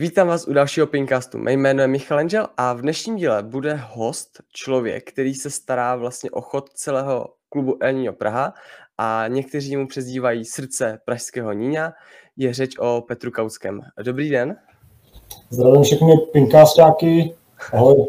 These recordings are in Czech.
Vítám vás u dalšího Pinkastu. Mé jméno je Michal Angel a v dnešním díle bude host, člověk, který se stará vlastně o chod celého klubu El Niño Praha a někteří mu přezdívají srdce pražského Níňa. Je řeč o Petru Kauském. Dobrý den. Zdravím všechny pinkástáky. Ahoj.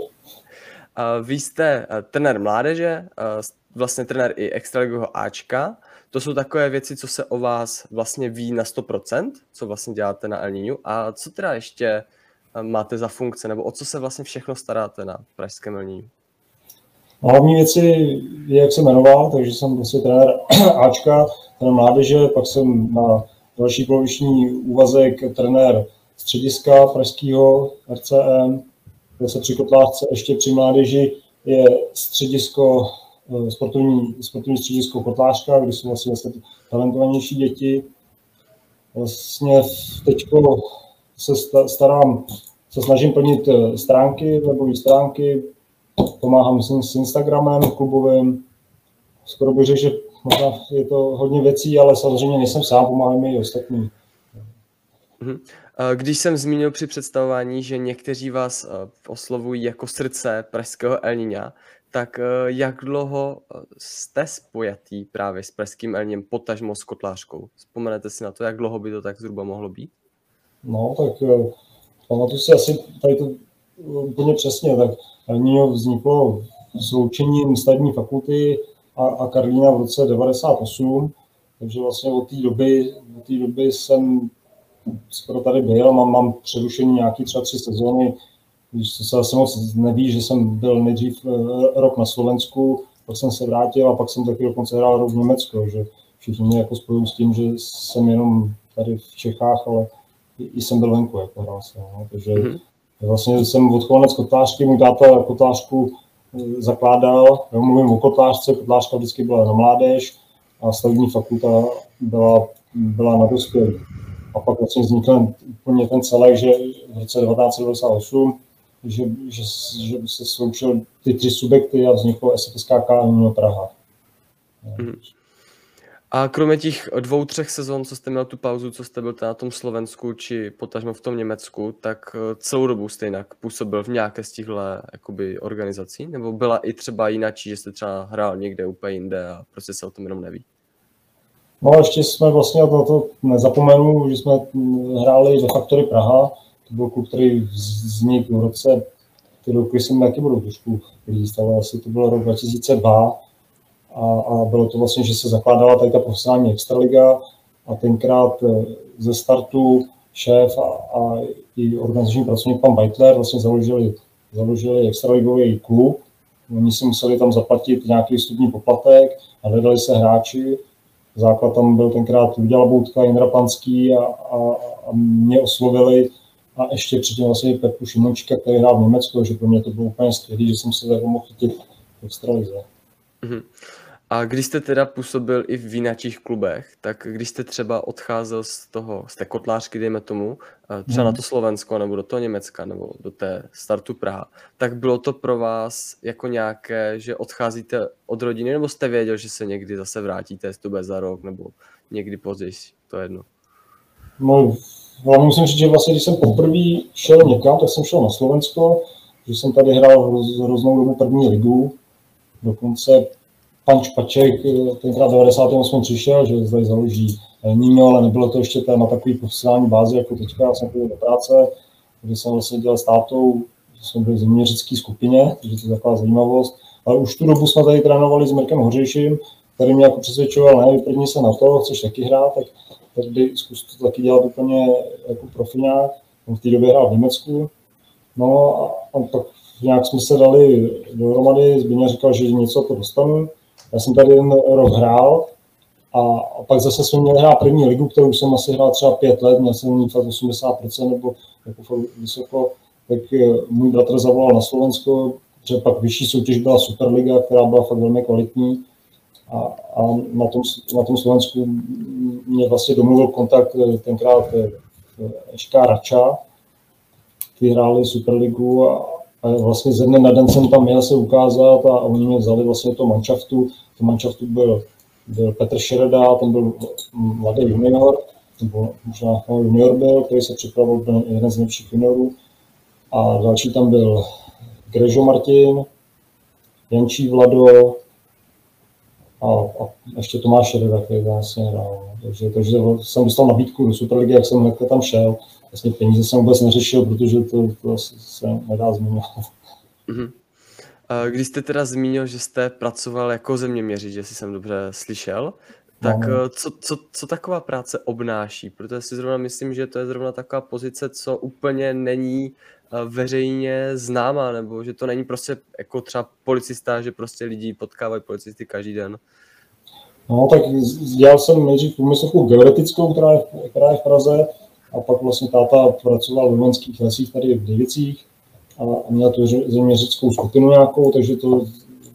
Vy jste eh, trenér mládeže, eh, vlastně trenér i extraligového Ačka. To jsou takové věci, co se o vás vlastně ví na 100%, co vlastně děláte na El Niñu. A co teda ještě eh, máte za funkce, nebo o co se vlastně všechno staráte na pražském El Niñu? Hlavní věci je, jak se jmenoval, takže jsem vlastně trenér Ačka, trenér mládeže, pak jsem na další poloviční úvazek trenér střediska pražského RCM, se při Kotlářce ještě při mládeži je středisko, eh, sportovní, sportovní středisko Kotlářka, kde jsou vlastně, vlastně talentovanější děti. Vlastně teď se starám, se snažím plnit eh, stránky, webové stránky, pomáhám s, s Instagramem klubovým. Skoro bych řekl, že možná je to hodně věcí, ale samozřejmě nejsem sám, pomáhají mi i ostatní. Mhm. Když jsem zmínil při představování, že někteří vás oslovují jako srdce pražského Elníňa, tak jak dlouho jste spojatý právě s pražským Elním, potažmo s Kotlářkou? Vzpomenete si na to, jak dlouho by to tak zhruba mohlo být? No, tak pamatuju si asi tady to úplně přesně, tak Elníňo vzniklo sloučením stavební fakulty a, a Karlína v roce 98, takže vlastně od té doby, od té doby jsem skoro tady byl, mám, mám přerušení nějaký třeba tři sezóny, když se asi moc neví, že jsem byl nejdřív eh, rok na Slovensku, pak jsem se vrátil a pak jsem taky dokonce hrál rok v Německu, že všichni mě jako spojují s tím, že jsem jenom tady v Čechách, ale i jsem byl venku, jako hrál jsem, no. takže mm-hmm. vlastně jsem odchovanec kotlářky, můj táta kotlářku eh, zakládal, já mluvím o kotlářce, kotlářka vždycky byla na mládež a stavební fakulta byla, byla na dospělí a pak vlastně vznikl úplně ten celek, že v roce 1998, že, že, že se sloučil ty tři subjekty a vzniklo SFSK Mimo Praha. Hmm. A kromě těch dvou, třech sezon, co jste měl tu pauzu, co jste byl na tom Slovensku, či potažmo v tom Německu, tak eh, celou dobu jste jinak působil v nějaké z těchto jakoby, organizací? Nebo byla i třeba jináčí, že jste třeba hrál někde úplně jinde a prostě se o tom jenom neví? No a ještě jsme vlastně, na to nezapomenu, že jsme hráli ve Faktory Praha, to byl klub, který vznikl v roce, ty roky jsem taky budu trošku líst, ale asi to bylo rok 2002 a, a bylo to vlastně, že se zakládala tady ta profesionální extraliga a tenkrát eh, ze startu šéf a, a i organizační pracovník pan Beitler vlastně založili, založili extraligový klub. Oni si museli tam zaplatit nějaký vstupní poplatek a hledali se hráči základ tam byl tenkrát Luděla Boutka, Jindra Panský a, a, a mě oslovili a ještě předtím vlastně Pepu Šimončka, který hrál v Německu, že pro mě to bylo úplně skvělé, že jsem se tak mohl chytit v extralize. Mm-hmm. A když jste teda působil i v vinačích klubech, tak když jste třeba odcházel z toho, z té kotlářky, dejme tomu, eh, třeba hmm. na to Slovensko, nebo do toho Německa, nebo do té startu Praha, tak bylo to pro vás jako nějaké, že odcházíte od rodiny, nebo jste věděl, že se někdy zase vrátíte, jestli to bude za rok, nebo někdy později, to je jedno? No, hlavně musím říct, že vlastně, když jsem poprvé šel někam, tak jsem šel na Slovensko, že jsem tady hrál hroznou dobu první ligu, dokonce pan Špaček eh, tenkrát v 98. přišel, že zde založí eh, Nino, ale nebylo to ještě na takový profesionální bázi jako teďka. Já jsem chodil do práce, kde jsem vlastně dělal s tátou, že jsme byli v zeměřické skupině, takže to je taková zajímavost. Ale už tu dobu jsme tady trénovali s Mirkem Hořejším, který mě jako přesvědčoval, ne, vyprdni se na to, chceš taky hrát, tak tady zkus to taky dělat úplně jako profiňák. On v té době hrál v Německu. No a, a pak nějak jsme se dali dohromady, Zběně říkal, že něco to dostanu. Já jsem tady jeden rok hrál a, pak zase jsme měli hrát první ligu, kterou jsem asi hrál třeba pět let, měl jsem ní fakt 80% nebo jako fakt vysoko, tak eh, můj bratr zavolal na Slovensko, že pak vyšší soutěž byla Superliga, která byla fakt velmi kvalitní a, a na, tom, na tom Slovensku mě vlastně domluvil kontakt eh, tenkrát Eška eh, Rača, ty hráli Superligu a, a vlastně ze dne na den jsem tam měl se ukázat a, oni mě vzali vlastně to manšaftu. To manšaftu byl, byl Petr Šereda, ten byl mladý junior, nebo možná junior byl, který se připravil, byl jeden z nejlepších juniorů. A další tam byl Grežo Martin, Jančí Vlado a, a ještě Tomáš Šereda, který vlastně hrál. Takže, takže jsem dostal nabídku do Superligy, jak jsem hned tam šel. Vlastně peníze jsem vůbec neřešil, protože to, to se nedá změnit. Mm-hmm. Když jste teda zmínil, že jste pracoval jako zeměměřič, jestli jsem dobře slyšel, tak no. co, co, co taková práce obnáší? Protože si zrovna myslím, že to je zrovna taková pozice, co úplně není veřejně známá, nebo že to není prostě jako třeba policista, že prostě lidi potkávají policisty každý den. No, tak dělal jsem nejdřív průmyslovku georetickou, která je, která je v Praze, a pak vlastně táta pracoval v vojenských lesích tady v Děvicích a, měl tu zeměřickou skupinu nějakou, takže to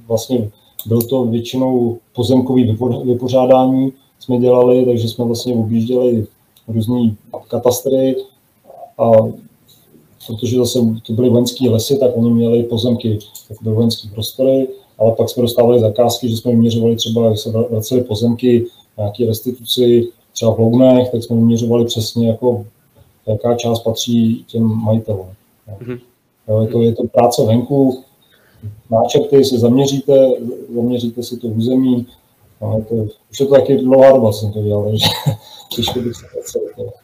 vlastně byl to většinou pozemkový vypořádání jsme dělali, takže jsme vlastně objížděli různý katastry a protože zase to byly vojenské lesy, tak oni měli pozemky jako vojenské prostory, ale pak jsme dostávali zakázky, že jsme vyměřovali třeba, jak se vraceli pozemky nějaké restituci, třeba v Lounech, tak jsme vyměřovali přesně, jako, jaká část patří těm majitelům. Mm-hmm. Jo, je, to, je to práce venku, náčrty si zaměříte, zaměříte si to území, no, je to, už je to taky dlouhá doba, jsem to dělal, takže těžko bych se to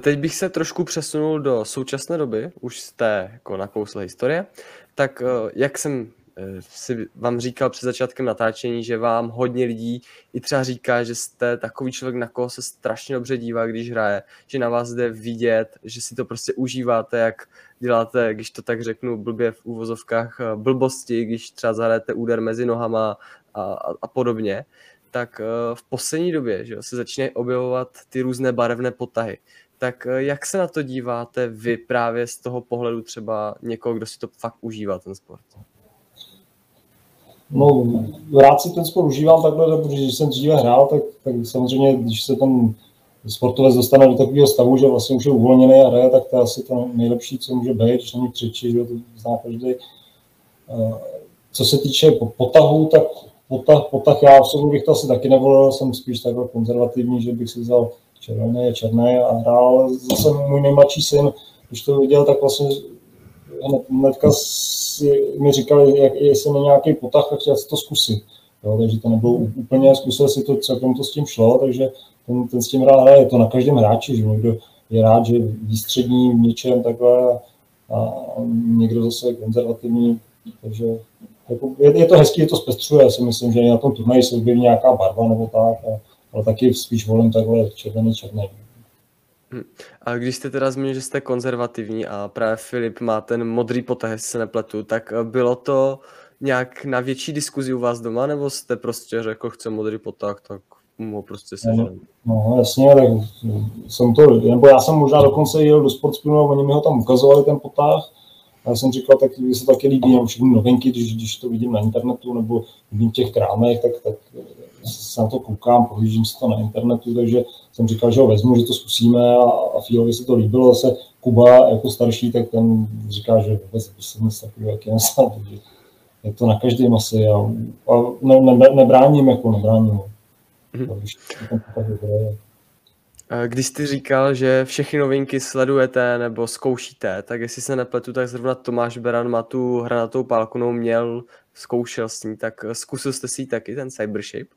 Teď bych se trošku přesunul do současné doby, už jste jako nakousl historie, tak eh, jak jsem eh, si vám říkal před začátkem natáčení, že vám hodně lidí i třeba říká, že jste takový člověk, na koho se strašně dobře dívá, když hraje, že na vás jde vidět, že si to prostě užíváte, jak děláte, když to tak řeknu blbě v úvozovkách, eh, blbosti, když třeba zahrajete úder mezi nohama a, a, a podobně tak v poslední době že se začínají objevovat ty různé barevné potahy. Tak eh, jak se na to díváte vy právě z toho pohledu třeba někoho, kdo si to fakt užívá, ten sport? No, rád si ten sport užívám takhle, protože když jsem dříve hrál, tak, tak samozřejmě, když se ten sportovec dostane do takového stavu, že vlastně už je uvolněný a hraje, tak to je asi to nejlepší, co může být, když není křičí, že to zná každý. Eh, co se týče potahu, tak potah, potah já v bych to asi taky nevolil, jsem spíš takhle konzervativní, že bych si vzal červený je černý a hrál. Zase můj nejmladší syn, když to viděl, tak vlastně hned, hnedka si, mi říkali, jak, jestli na nějaký potah, tak chtěl si to zkusit. Jo, takže to nebylo úplně, zkusil si to, celkem to s tím šlo, takže ten, ten s tím rád hraje, je to na každém hráči, že někdo je rád, že výstřední v něčem takhle a, a někdo zase je konzervativní, takže jako, je, je, to hezký, je to zpestřuje, já si myslím, že na tom turnaji se objeví nějaká barva nebo tak. A, ale taky spíš volím takhle červený, černý. Hm. A když jste teda zmínil, že jste konzervativní a právě Filip má ten modrý potah, jestli se nepletu, tak eh, bylo to nějak na větší diskuzi u vás doma, nebo jste prostě řekl, chce modrý potah, tak mu prostě se no, no, jasně, tak jsem to, nebo já jsem možná dokonce jel do Sportspinu a oni mi ho tam ukazovali, ten potah, a já jsem říkal, tak mi se taky líbí, nebo všechny novinky, když, když to vidím na internetu nebo vidím v těch krámech, tak, tak se na to koukám, pohlížím si to na internetu, takže jsem říkal, že ho vezmu, že to zkusíme a, a Fílovi se to líbilo. Zase Kuba jako starší, tak ten říká, že vůbec se nic takového, jak je takže je to na každém asi a, a ne, ne, nebráním, jako nebráním. Mm-hmm. Když jsi říkal, že všechny novinky sledujete nebo zkoušíte, tak jestli se nepletu, tak zrovna Tomáš Beran má tu hranatou pálku, no měl, zkoušel s ní, tak zkusil jste si taky ten Cybershape?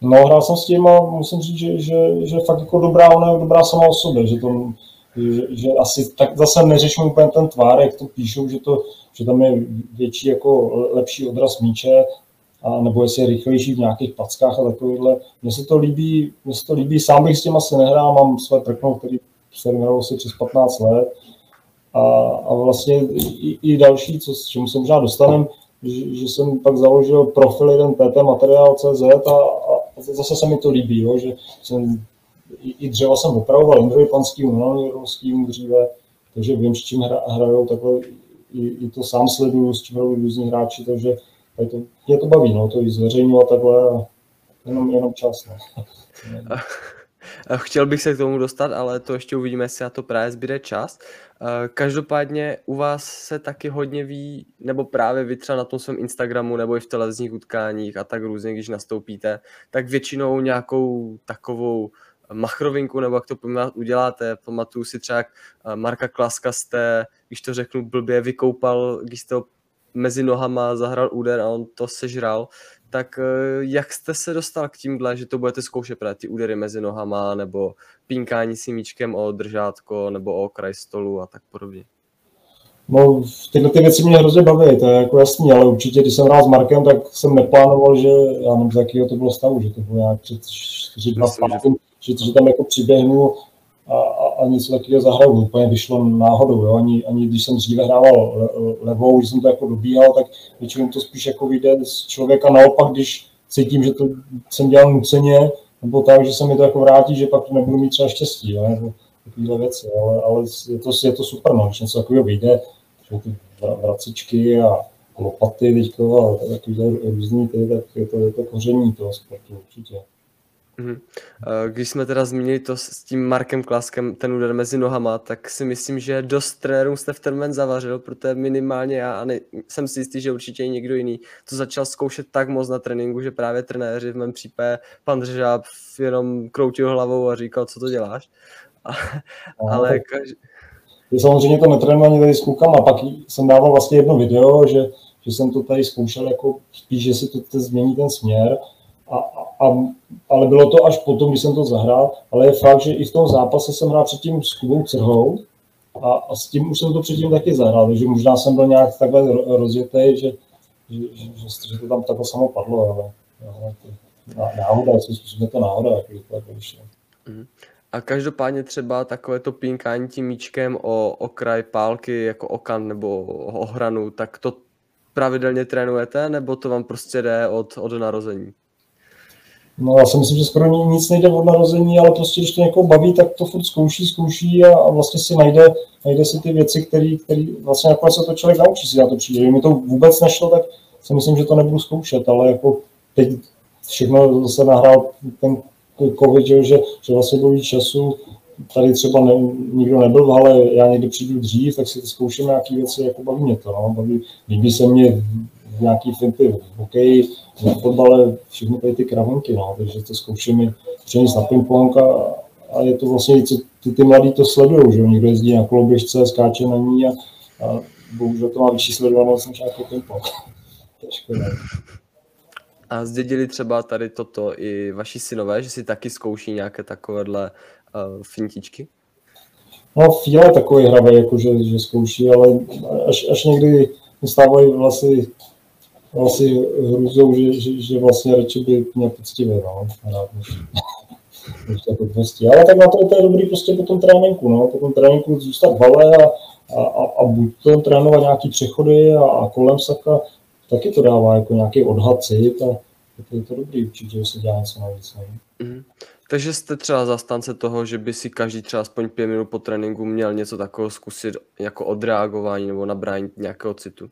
No, hrál jsem s tím a musím říct, že, že, že fakt jako dobrá, ona je dobrá sama o sobě, že, to, že, že asi tak zase neřeším úplně ten tvár, jak to píšou, že, to, že tam je větší jako lepší odraz míče, a nebo jestli je rychlejší v nějakých packách a takovýhle. Mně se to líbí, mně se to líbí, sám bych s tím asi nehrál, mám své prkno, který se hrál asi přes 15 let. A, a vlastně i, i další, co, s čemu se možná dostanem, že, že jsem pak založil profil jeden PT materiál CZ a, a zase se mi to líbí, jo, že jsem, i, i dřeva jsem opravoval Indrovi Panským, Nanorovským dříve, takže vím, s čím hra, hrajou, takhle i, i, to sám sleduju, s čím hrajou různí hráči, takže to, mě to baví, no, to i zveřejňovat takhle a jenom, jenom čas. No. chtěl bych se k tomu dostat, ale to ještě uvidíme, jestli na to právě zbyde čas. Každopádně u vás se taky hodně ví, nebo právě vy třeba na tom svém Instagramu nebo i v televizních utkáních a tak různě, když nastoupíte, tak většinou nějakou takovou machrovinku, nebo jak to uděláte. Pamatuju si třeba, jak eh, Marka Klaska jste, když to řeknu blbě, vykoupal, když jste ho mezi nohama zahrál úder a on to sežral, tak eh, jak jste se dostal k tímhle, že to budete zkoušet právě ty údery mezi nohama, nebo pínkání si míčkem o držátko, nebo o kraj stolu a tak podobně? No, tyhle ty věci mě hrozně baví, to je jako jasný, ale určitě, když jsem hrál s Markem, tak jsem neplánoval, že, já nevím, z jakého to bylo stavu, že to bylo nějak před 4 že, že tam jako přiběhnu a, a, a něco takového zahraju. Úplně vyšlo náhodou, jo? Ani, ani když jsem dříve hrával levou, když jsem to jako dobíhal, tak většinou to spíš jako vyjde z člověka naopak, když cítím, že to jsem dělal nuceně, nebo tak, že se mi to jako vrátí, že pak nebudu mít třeba štěstí, jo? nebo takovéhle věci, ale, ale je, to, je to super, no, když něco takového vyjde, ty vracičky a lopaty teďko a takové různý, tak je to, je to koření toho sportu určitě. Mhm. Eh, když jsme teda zmínili to s tím Markem Klaskem, ten úder mezi nohama, tak si myslím, že dost trenérů jste v ten moment zavařil, protože minimálně já a ne, jsem si jistý, že určitě i někdo jiný to začal zkoušet tak moc na tréninku, že právě trenéři v mém případě pan Držáb jenom kroutil hlavou a říkal, co to děláš. A, no, ale kaž... Samozřejmě to netrénuji ani tady s klukama, pak jsem dával vlastně jedno video, že, že jsem to tady zkoušel jako spíš, že si to, to změní ten směr, a, a, ale bylo to až potom, když jsem to zahrál, ale je fakt, že i v tom zápase jsem hrál předtím s Kubou Crhou a, a s tím už jsem to předtím taky zahrál, takže možná jsem byl nějak takhle rozjetý, že, že, že, že, to tam takhle samo padlo, ale, náhoda, jestli způsobem to náhoda, jak to tak vyšlo. Mm. A každopádně třeba takové to pínkání tím míčkem o okraj pálky, jako okan nebo o hranu, tak to pravidelně trénujete, nebo to vám prostě jde od, od narození? No já si myslím, že skoro nic nejde od narození, ale prostě když to někoho baví, tak to furt zkouší, zkouší a, a vlastně si najde, najde si ty věci, které vlastně nakonec se to člověk naučí si na to přijde. Kdyby mi to vůbec nešlo, tak si myslím, že to nebudu zkoušet, ale jako teď všechno zase nahrál ten covid, že, že, že vlastně bylo víc času, tady třeba ne, nikdo nebyl, ale já někdy přijdu dřív, tak si zkouším nějaké věci, jako baví mě to, no. baví, líbí se mě nějaký finty v hokeji, na fotbale, všechny tady ty kravonky, no, takže to zkoušíme přenést na ping-pong a, a, je to vlastně, co ty, ty mladí to sledují, že někdo jezdí na koloběžce, skáče na ní a, a bohužel to má vyšší sledovanost než nějaký ping-pong. A zdědili třeba tady toto i vaši synové, že si taky zkouší nějaké takovéhle uh, fintičky? No, Fíle takový hravý, jako že, že zkouší, ale až, až někdy stávají vlastně asi hruzou, že, že, že vlastně radši by měl poctivě, no, rád, než, než jako prostě. Ale tak na to, to je dobrý prostě po tom tréninku, no, po tom tréninku zůstat vale a, a, a, a buď to trénovat nějaký přechody a, a kolem saka, taky to dává jako nějaký odhad cit a to je to dobrý určitě, že se dělá něco navíc. No. Mm. Takže jste třeba zastánce toho, že by si každý třeba aspoň pět minut po tréninku měl něco takového zkusit jako odreagování nebo nabrání nějakého citu?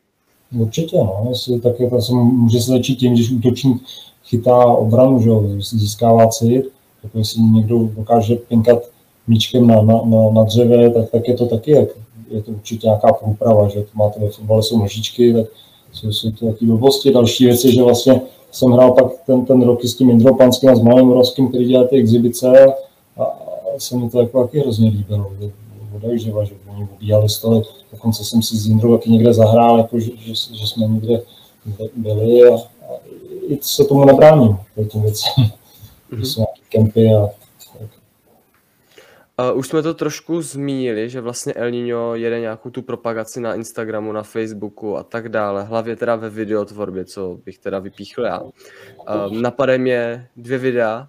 Určitě, no. Jestli, tak je to, může se začít tím, když útočník chytá obranu, že získává cit, tak jestli někdo dokáže pinkat míčkem na, na, na, na dřeve, tak, tak je to taky, jak, je to určitě nějaká průprava, že to máte ve fotbale jsou nožičky, tak jsou, jsou to taky blbosti. Další věc je, že vlastně jsem hrál pak ten, ten rok s tím Indrou Panským a s Malým Moravským, který dělá ty exibice a, a se mi to jako taky hrozně líbilo odehřeva, že oni obíhali stoly, dokonce jsem si s Jindrou taky někde zahrál, jako že, že, že jsme někde byli a, a i se tomu nebráním, těm věcem. Mm-hmm. jsou nějaké kempy a tak. Uh, už jsme to trošku zmínili, že vlastně El Niño jede nějakou tu propagaci na Instagramu, na Facebooku a tak dále, hlavně teda ve videotvorbě, co bych teda vypíchl já. Uh, napadají mě dvě videa,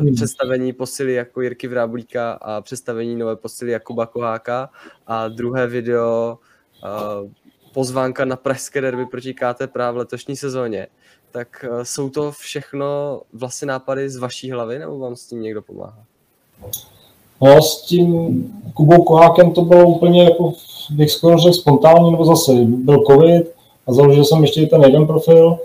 Uh, představení posily jako Jirky Vráblíka a představení nové posily Jakuba Koháka a druhé video uh, pozvánka na pražské derby proti KT v letošní sezóně. Tak uh, jsou to všechno vlastně nápady z vaší hlavy, nebo vám s tím někdo pomáhá? No, s tím Kubou Kohákem to bylo úplně jako, bych skoro řekl, spontánní, nebo zase byl covid a založil jsem ještě ten jeden profil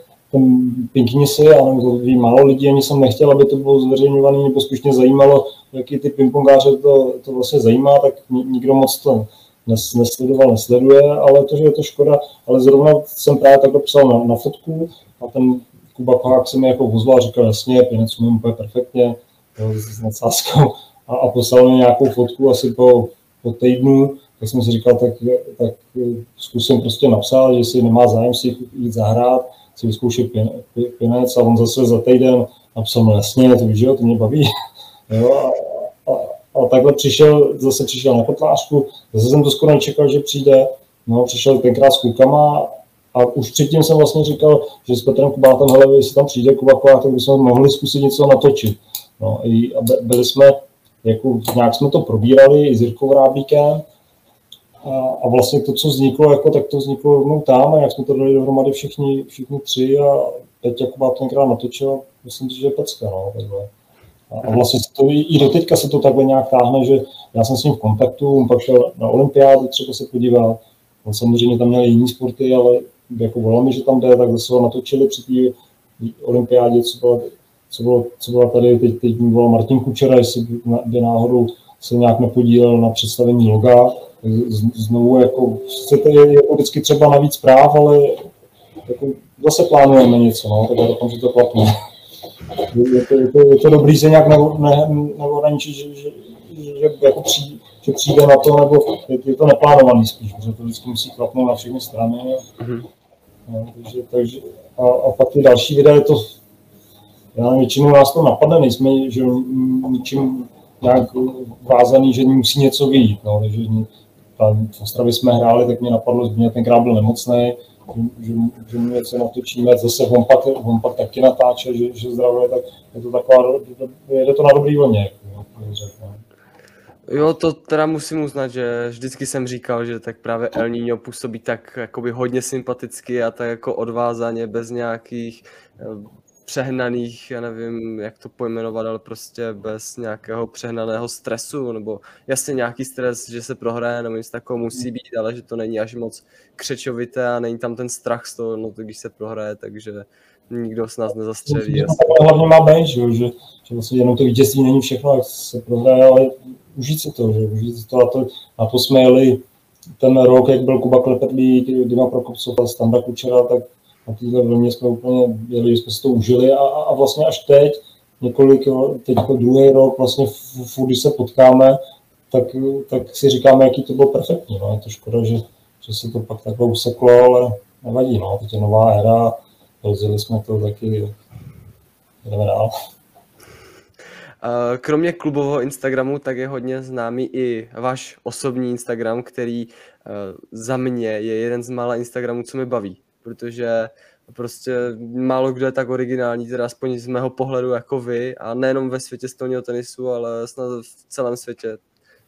Pinky a nevím, to ví málo lidí, ani jsem nechtěl, aby to bylo zveřejňované, mě zajímalo, jaký ty pingpongáře to, to vlastně zajímá, tak nikdo moc to nes, nesledoval, nesleduje, ale to, že je to škoda, ale zrovna jsem právě takhle psal na, na fotku a ten Kuba Kohák se mi jako vozval a říkal, jasně, pěnec umím úplně perfektně, s nadsázkou a, a poslal mi nějakou fotku asi po, po týdnu, tak jsem si říkal, tak, tak zkusím prostě napsat, že si nemá zájem si jít zahrát, si vyzkoušet pěnec a on zase za týden napsal, no jasně, to víš, jo, to mě baví. jo, a, a, a, takhle přišel, zase přišel na kotlářku, zase jsem to skoro nečekal, že přijde, no, přišel tenkrát s klukama a už předtím jsem vlastně říkal, že s Petrem Kubátem, hele, jestli tam přijde Kuba tak bychom mohli zkusit něco natočit. No, i, a byli jsme, jako, nějak jsme to probírali i s Jirkou Rábíkem, a, a vlastně to, co vzniklo, jako, tak to vzniklo rovnou tam a jak jsme to dali dohromady všichni, všichni tři a teď Jakuba tenkrát natočil, myslím si, že je pecka, no, takhle. A, vlastně to, i do teďka se to takhle nějak táhne, že já jsem s ním v kontaktu, on pak šel na olympiádu třeba se podíval, on samozřejmě tam měl jiný sporty, ale jako volal mi, že tam jde, tak zase ho natočili při té olympiádě, co byla, co bylo, co byla tady, teď, teď mi volal Martin Kučera, jestli by náhodou se nějak nepodílel na představení loga, znovu jako, to je jako vždycky třeba navíc práv, ale jako zase plánujeme něco, no, tak já doufám, že to platí. Je to, je to, je to dobrý se nějak neohraničit, že, že, že, jako přijde, že přijde na to, nebo je, je to neplánovaný spíš, protože to vždycky musí klapnout na všechny strany. Mm-hmm. No, takže, takže, a, a pak ty další videa je to, já většinou nás to napadne, nejsme že ničím nějak vázaný, že musí něco vyjít. No, takže tam v Ostravě jsme hráli, tak mě napadlo, že mě tenkrát byl nemocný, že, že mu něco natočíme, zase on pak, on pak taky natáče, že, že zdravě, tak je to taková, jede to na dobrý vlně. Jako, Jo, to teda musím uznat, že vždycky jsem říkal, že tak právě El Niño působí tak jakoby hodně sympaticky a tak jako odvázaně, bez nějakých eh, přehnaných, já nevím, jak to pojmenovat, ale prostě bez nějakého přehnaného stresu, nebo jasně nějaký stres, že se prohraje, nebo něco takového musí být, ale že to není až moc křečovité a není tam ten strach z toho, no to když se prohraje, takže nikdo z nás nezastřelí. To hlavně má být, že, že, že vlastně jenom to vítězství není všechno, jak se prohraje, ale užít si to, že užít si to a to, a to jsme jeli ten rok, jak byl Kuba Klepetlík, Dima Prokopcov a Standa Kučera, tak na téhle vlně jsme úplně jeli, jsme si to užili a, a vlastně až teď, několik, teď druhý rok, vlastně furt, když se potkáme, tak, tak si říkáme, jaký to bylo perfektní. No. Je to škoda, že, že se to pak takhle useklo, ale nevadí. No. Teď je nová éra, rozjeli jsme to taky, jdeme dál. Kromě klubového Instagramu, tak je hodně známý i váš osobní Instagram, který za mě je jeden z mála Instagramů, co mi baví protože prostě málo kdo je tak originální, teda aspoň z mého pohledu jako vy a nejenom ve světě stolního tenisu, ale snad v celém světě.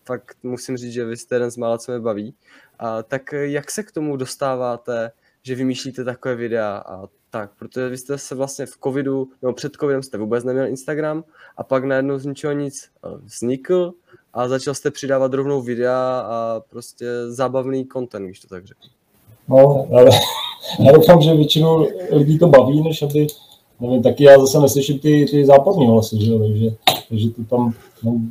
Fakt musím říct, že vy jste jeden z mála, co mě baví. A tak jak se k tomu dostáváte, že vymýšlíte takové videa a tak, protože vy jste se vlastně v covidu, nebo před covidem jste vůbec neměl Instagram a pak najednou z ničeho nic eh, vznikl a začal jste přidávat rovnou videa a prostě zábavný content, když to tak řeknu. No, ale já doufám, že většinu lidí to baví, než aby, nevím, taky já zase neslyším ty, ty západní hlasy, že jo, takže, takže to tam, no,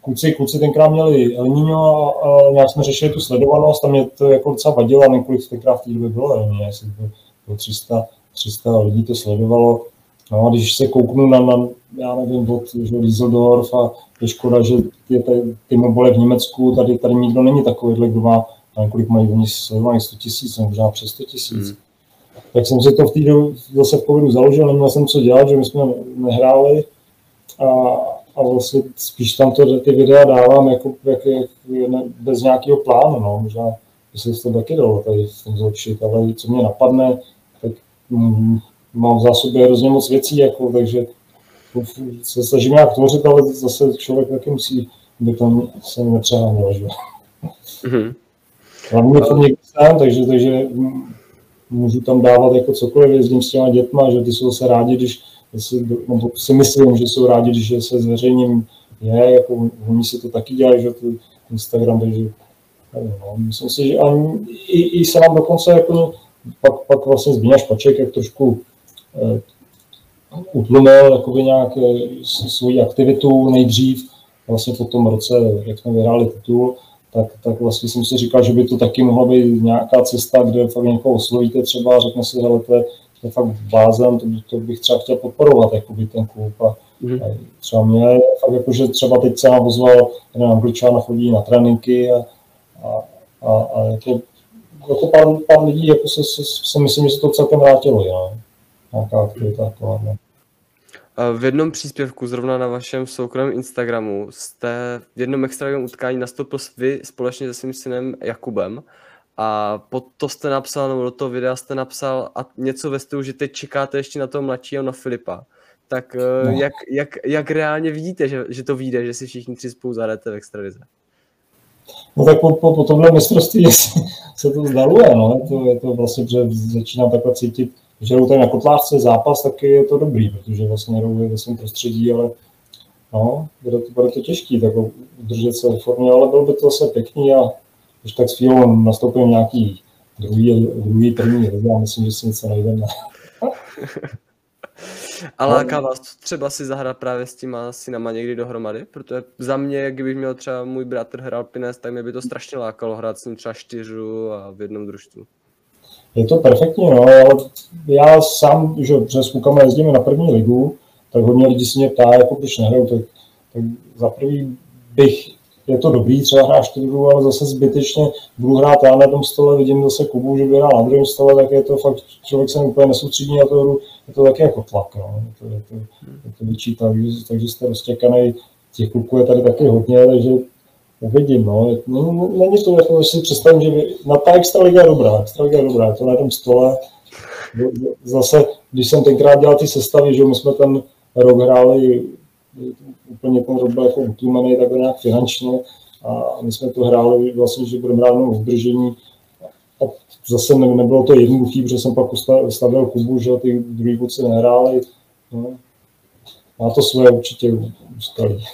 kluci, kluci tenkrát měli El Niño a, a nějak jsme řešili tu sledovanost a mě to jako docela vadilo, a několik tenkrát v té době bylo El Niño, jestli to bylo 300, 300 lidí to sledovalo. No a když se kouknu na, na já nevím, od že Dieseldorf a je škoda, že ty, ty, ty mobile v Německu, tady, tady nikdo není takový, kdo má nevím, kolik mají oni sledovaných 100 tisíc, možná přes 100 tisíc. Hmm. Tak jsem si to v té době zase v covidu založil, neměl jsem co dělat, že my jsme nehráli a, a vlastně spíš tam to, ty videa dávám jako, jak, jak, ne, bez nějakého plánu, no, možná by se to taky dalo tady v tom zlepšit, ale co mě napadne, tak mm, mám v zásobě hrozně moc věcí, jako, takže se snažím nějak tvořit, ale zase člověk taky musí, by tam se nepřeháněl, že? Mm-hmm. Hlavně to někde sám, takže, takže můžu tam dávat jako cokoliv, jezdím s těma dětma, že ty jsou se rádi, když si, no, si myslím, že jsou rádi, když se zveřejním je, jako oni si to taky dělají, že to Instagram, takže no, myslím si, že ani, i, i se nám dokonce jako pak, pak vlastně Zbíňa Špaček, jak trošku utlumil jakoby nějak svoji aktivitu nejdřív, vlastně po tom roce, jak jsme vyhráli titul, tak, tak vlastně jsem si říkal, že by to taky mohla být nějaká cesta, kde fakt někoho oslovíte třeba a řekne si, že to je, to je fakt blázen, to, to bych třeba chtěl podporovat, jakoby ten klub. A, mm. a třeba mě fakt jako, že třeba teď se nám ozval, ten Angličan chodí na tréninky a, a, a, a jako, jako pár, pár lidí jako se, se, se, myslím, že se to celkem vrátilo, jo. Nějaká aktivita taková. Ne? V jednom příspěvku, zrovna na vašem soukromém Instagramu, jste v jednom extraligovém utkání nastoupil vy společně se svým synem Jakubem a pod to jste napsal, nebo do toho videa jste napsal a něco ve stylu, že teď čekáte ještě na toho mladšího, na Filipa. Tak eh, no. jak, jak, jak reálně vidíte, že, že to vyjde, že si všichni tři spolu zahrajete v extralize? No tak po, po, po tomhle mistrovství se to zdaluje, no. Je to, je to vlastně, že začínám takhle cítit, když jdou tady na kotlářce zápas, tak je to dobrý, protože vlastně jdou ve svém prostředí, ale no, bude to, bude to těžký, tak udržet se v formě, ale bylo by to zase pěkný a když tak s chvílou nastoupím nějaký druhý, druhý první liga, myslím, že si něco najdeme. A láká vás třeba si zahrát právě s těma synama někdy dohromady? Protože za mě, kdybych měl třeba můj bratr hrál Pines, tak mě by to strašně lákalo hrát s ním třeba čtyřu a v jednom družstvu je to perfektní, no, ale já sám, že přes klukama jezdíme na první ligu, tak hodně lidí se mě ptá, jako proč nehraju, tak, tak za prvý bych, je to dobrý, třeba hrát čtyřu, ale zase zbytečně budu hrát já na tom stole, vidím zase Kubu, že by hrál na druhém stole, tak je to fakt, člověk se úplně nesoustředí na to hru, je to taky jako tlak, no. je to, je to, je to vyčítá, takže jste roztěkaný, těch kluků je tady taky hodně, takže Uvidím, no. Není to jako, si představím, že na ta extraliga je dobrá, extraliga je dobrá, to na tom stole. Zase, když jsem tenkrát dělal ty sestavy, že my jsme ten rok hráli, úplně ten rok byl jako utlumený takhle nějak finančně a my jsme to hráli vlastně, že budeme hrát v zdržení. A zase ne, nebylo to jednoduché, protože jsem pak stavil Kubu, že ty druhý kluci nehráli. No. Má to svoje určitě úskalí.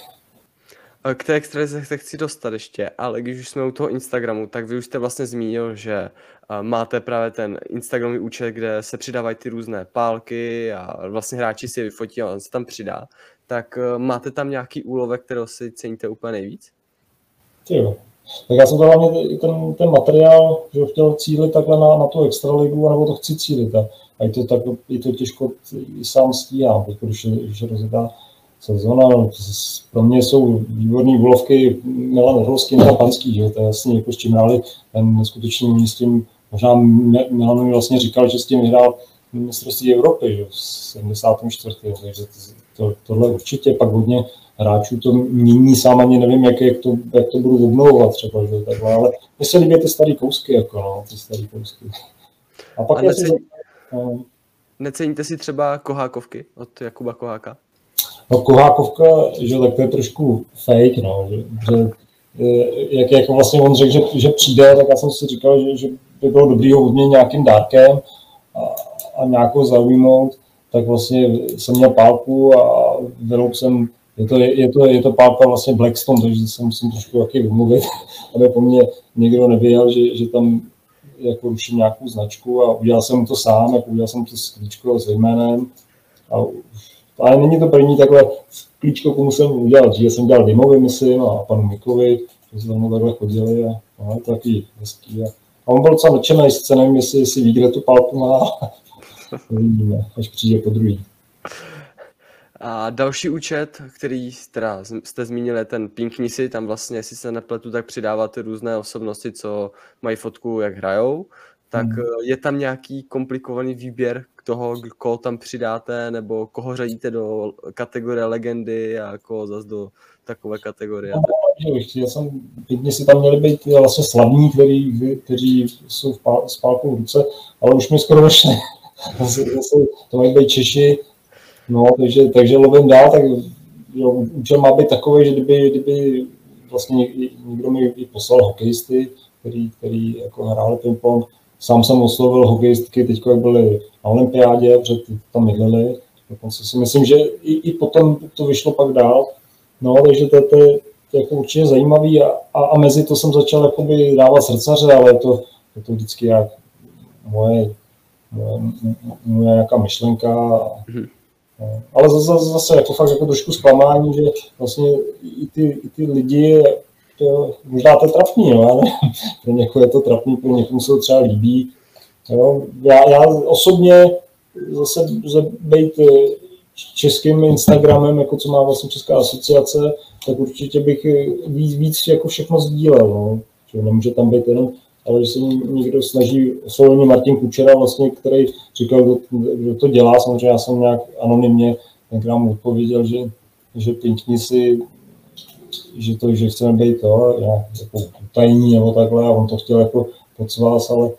K té extralize se chci dostat ještě, ale když už jsme u toho Instagramu, tak vy už jste vlastně zmínil, že máte právě ten Instagramový účet, kde se přidávají ty různé pálky a vlastně hráči si je vyfotí a on se tam přidá. Tak e, máte tam nějaký úlovek, kterého si ceníte úplně nejvíc? Jo. Tak já jsem to hlavně ten, ten materiál, že chtěl cílit takhle na, na tu extraligu, nebo to chci cílit. A, je to, tak, je to těžko i sám stíhám, když, když rozjedá sezona. Pro mě jsou výborné úlovky Milan Hrolský, Milan Panský, že? to je jasně, jako s čím hráli, ten skutečně s tím, možná Milan mi vlastně říkal, že s tím vyhrál mistrovství Evropy, že? v 74. Takže to, tohle určitě pak hodně hráčů to mění, sám ani nevím, jak, jak, to, jak to budu obnovovat třeba, že? Takhle, ale mně se líbí ty staré kousky, jako no, ty staré kousky. A pak A necení, no. neceníte si třeba Kohákovky od Jakuba Koháka? No Kohákovka, že tak to je trošku fake, no, že, že jak, jak vlastně on řekl, že, že přijde, tak já jsem si říkal, že, že by bylo dobrý ho odměnit nějakým dárkem a, a nějakou zaujmout, tak vlastně jsem měl pálku a vyroub jsem, je to, je, to, je to pálka vlastně Blackstone, takže se musím trošku taky vymluvit, aby po mně někdo nevěděl, že, že tam jako ruším nějakou značku a udělal jsem to sám, jako udělal jsem to s klíčkou, s jménem a ale není to první takhle klíčko, komu jsem udělal. že jsem dělal Dimovi, myslím, a panu Mikovi, že jsme tam takhle chodili a no, je to taky hezký. A, a on byl docela nadšený, sice nevím, jestli, jestli ví, kde tu palku má. Uvidíme, až přijde po druhý. A další účet, který teda jste zmínili, je ten Pinknisi, tam vlastně, jestli se nepletu, tak přidáváte různé osobnosti, co mají fotku, jak hrajou. Tak hmm. je tam nějaký komplikovaný výběr toho, koho tam přidáte, nebo koho řadíte do kategorie legendy a koho zase do takové kategorie? No, já jsem, pěkně si tam měli být vlastně slavní, který, kteří jsou v pál, s pálkou v ruce, ale už mi skoro zase, to mají být Češi, no, takže, takže lovím dál, tak jo, účel má být takový, že kdyby, kdyby vlastně někdo mi poslal hokejisty, který, který jako hráli ping-pong, Sám jsem oslovil hokejistky teď, jak byly na olympiádě, protože tam mydlili. Dokonce si myslím, že i, i potom to vyšlo pak dál. No, takže to, to, je, to je jako určitě zajímavý a, a, a, mezi to jsem začal jakoby dávat srdcaře, ale je to, je to vždycky jak moje moje nějaká myšlenka. Mm-hmm. Ale zase, zase jako fakt jako trošku zklamání, že vlastně i ty, i ty lidi, to, možná to trapný, no, ale pro někoho je to trapný, pro někomu se to třeba líbí. Jo. Já, já osobně zase být eh, českým Instagramem, jako co má vlastně Česká asociace, tak určitě bych eh, víc, víc jako všechno sdílel. No. Že nemůže tam být jenom ale že se někdo snaží, oslovení Martin Kučera, vlastně, který říkal, že to dělá, samozřejmě já jsem nějak anonymně tenkrát mu odpověděl, že, že pinkni si, že to, že chceme být to, nějak jako tajní nebo takhle, a on to chtěl jako pod vás, ale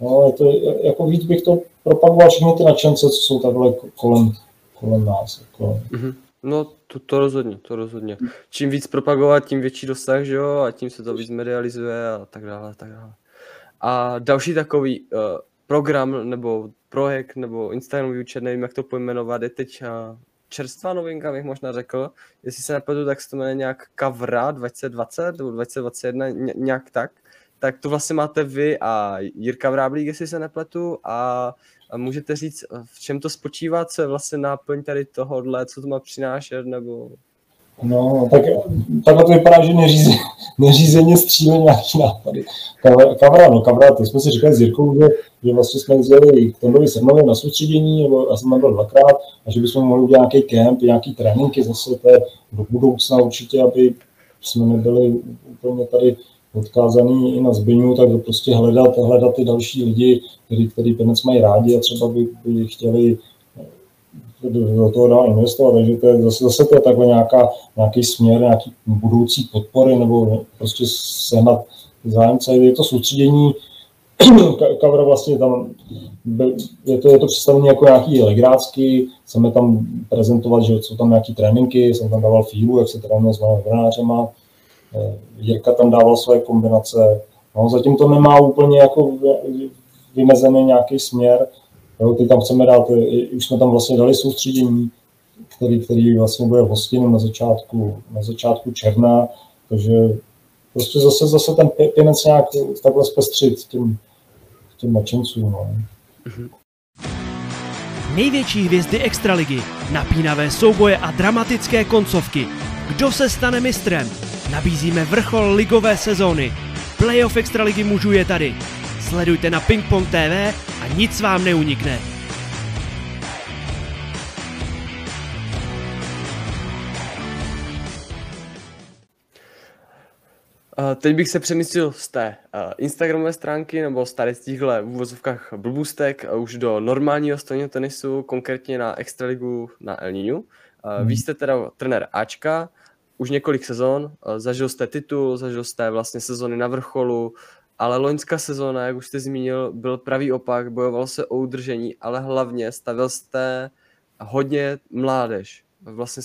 no, je to, jako víc bych to propagoval všechny ty nadšence, co jsou takhle kolem, kolem nás. Jako. Mm-hmm. No, to, to rozhodně, to rozhodně. Čím víc propagovat, tím větší dosah, že jo, a tím se to víc medializuje a tak dále, tak dále. A další takový uh, program nebo projekt nebo Instagramový účet, nevím, jak to pojmenovat, je teď uh, čerstvá novinka, bych možná řekl. Jestli se nepletu, tak se to jmenuje nějak Kavra 2020 nebo 2021, nějak tak. Tak to vlastně máte vy a Jirka Vráblík, jestli se nepletu, a můžete říct, v čem to spočívá, co je vlastně náplň tady tohohle, co to má přinášet, nebo No, tak takhle to vypadá, že neříze, neřízeně střílí nějaký nápady. Kavra, no, Kavra, to jsme si říkali s Jirkou, že, že vlastně jsme jeli k Tondovi Srnovi na soustředění, nebo já jsem tam byl dvakrát, a že bychom mohli udělat nějaký kemp, nějaký tréninky zase to je do budoucna určitě, aby jsme nebyli úplně tady odkázaný i na zbyňu, tak prostě hledat, hledat ty další lidi, který, který penec mají rádi a třeba by, by chtěli do toho dál investovat, takže to je zase, zase to je takhle nějaká, nějaký směr, nějaký budoucí podpory nebo prostě sehnat zájemce. Je to soustředění, cover vlastně tam, je to, je to představení jako nějaký legrácky, chceme tam prezentovat, že jsou tam nějaký tréninky, jsem tam dával fílu, jak se trénuje s novinářema, eh, Jirka tam dával své kombinace, no, zatím to nemá úplně jako vymezený nějaký směr, Jo, ty tam chceme dát, už jsme tam vlastně dali soustředění, který, který vlastně bude v hostinu na začátku, na začátku června, takže prostě zase, zase ten pěnec nějak takhle zpestřit těm, těm nadšencům. No. Největší hvězdy Extraligy, napínavé souboje a dramatické koncovky. Kdo se stane mistrem? Nabízíme vrchol ligové sezóny. Playoff Extraligy mužů je tady. Sledujte na Pingpong TV a nic vám neunikne. teď bych se přemystil z té Instagramové stránky nebo z tady z těchhle v úvozovkách blbůstek už do normálního stejného tenisu, konkrétně na Extraligu na El Niño. Hmm. Vy jste teda trenér Ačka, už několik sezon, zažil jste titul, zažil jste vlastně sezony na vrcholu, ale loňská sezóna, jak už jste zmínil, byl pravý opak, bojoval se o udržení, ale hlavně stavil jste hodně mládež. Vlastně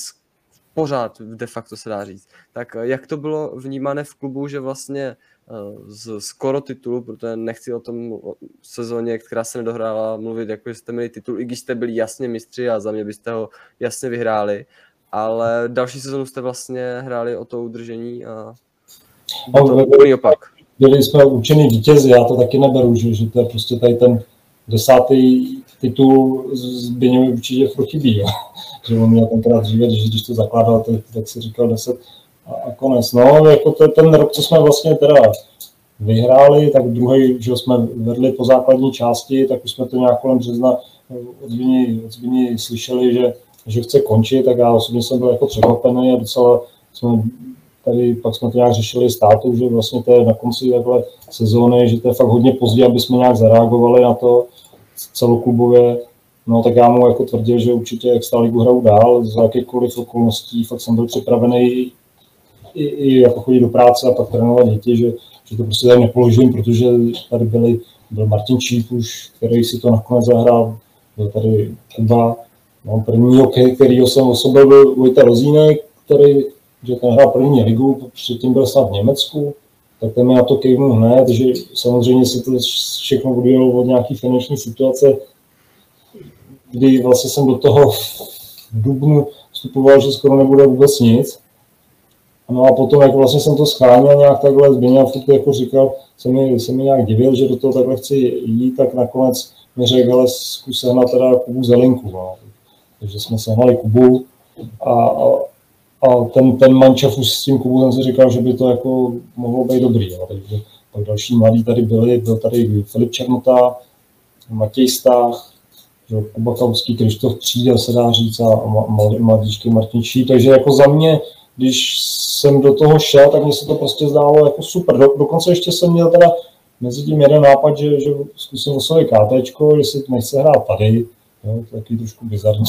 pořád de facto se dá říct. Tak eh, jak to bylo vnímané v klubu, že vlastně eh, z skoro titulu, protože nechci o tom sezóně, která se nedohrála, mluvit, jako jste měli titul, i když jste byli jasně mistři a za mě byste ho jasně vyhráli, ale další sezónu jste vlastně hráli o to udržení a byl to úplný opak byli jsme učení vítězi, já to taky neberu, že, že to je prostě tady ten desátý titul z Byňovi určitě furt chybí, jo. že on měl tenkrát dříve, když, když to zakládal, tak, tak si říkal deset a, a konec. No, jako to, ten rok, co jsme vlastně teda vyhráli, tak druhý, že jsme vedli po základní části, tak už jsme to nějak kolem března od Zbini slyšeli, že, že chce končit, tak já osobně jsem byl jako překvapený a docela jsme tady pak jsme to nějak řešili státu, že vlastně to je na konci takhle sezóny, že to je fakt hodně pozdě, aby jsme nějak zareagovali na to celoklubově. No tak já mu jako tvrdil, že určitě Extraligu hraju dál, za jakýchkoliv okolností, fakt jsem byl připravený i, i jako chodit do práce a pak trénovat děti, že, že to prostě tady nepoložím, protože tady byli, byl Martin Číp už, který si to nakonec zahrál, byl tady Kuba, no, první hokej, kterýho jsem osobil, byl Vojta Rozínek, který že ten hrál první ligu, předtím byl snad v Německu, tak ten mi na to kejvnul hned, že samozřejmě se to všechno odvíjelo od nějaký finanční situace, kdy vlastně jsem do toho v Dubnu vstupoval, že skoro nebude vůbec nic. No a potom, jak vlastně jsem to scháněl nějak takhle, Zběňa furt jako říkal, se mi, se mi nějak divil, že do toho takhle chci jít, tak nakonec mi řekl, ale zkus na teda Kubu Zelinku. No. Takže jsme sehnali Kubu a, a, a ten, ten mančaf už s tím Kubu jsem si říkal, že by to jako mohlo být dobrý. No. Takže pak další mladí tady byli, byl tady Filip Černota, Matěj Stách, Kuba Kauský, Krištof Přídel, se dá říct, a mladíčky Martinčí. Takže jako za mě, když jsem do toho šel, tak mně se to prostě zdálo jako super. Do, dokonce ještě jsem měl teda mezi tím jeden nápad, že, že zkusím oslovit KT, jestli nechce hrát tady, jo, to je taky trošku bizarní,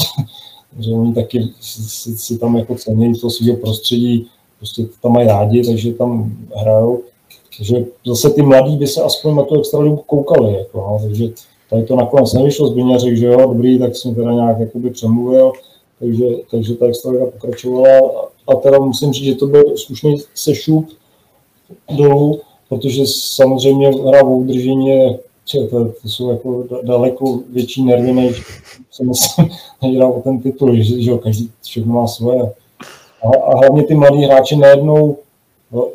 že oni taky si, si tam jako cení to svého prostředí, prostě tam mají rádi, takže tam hrajou. Takže zase ty mladí by se aspoň na tu extraligu koukali, jako, no, takže tady to nakonec nevyšlo, Zbyňa řekl, že jo, dobrý, tak jsem teda nějak jakoby přemluvil, takže, takže ta extraliga pokračovala a teda musím říct, že to byl slušný sešup dolů, protože samozřejmě hra v udržení je, to, to jsou jako daleko větší nervy, než se myslím, o ten titul, že, že každý všechno má svoje. A, a hlavně ty mladí hráči najednou no,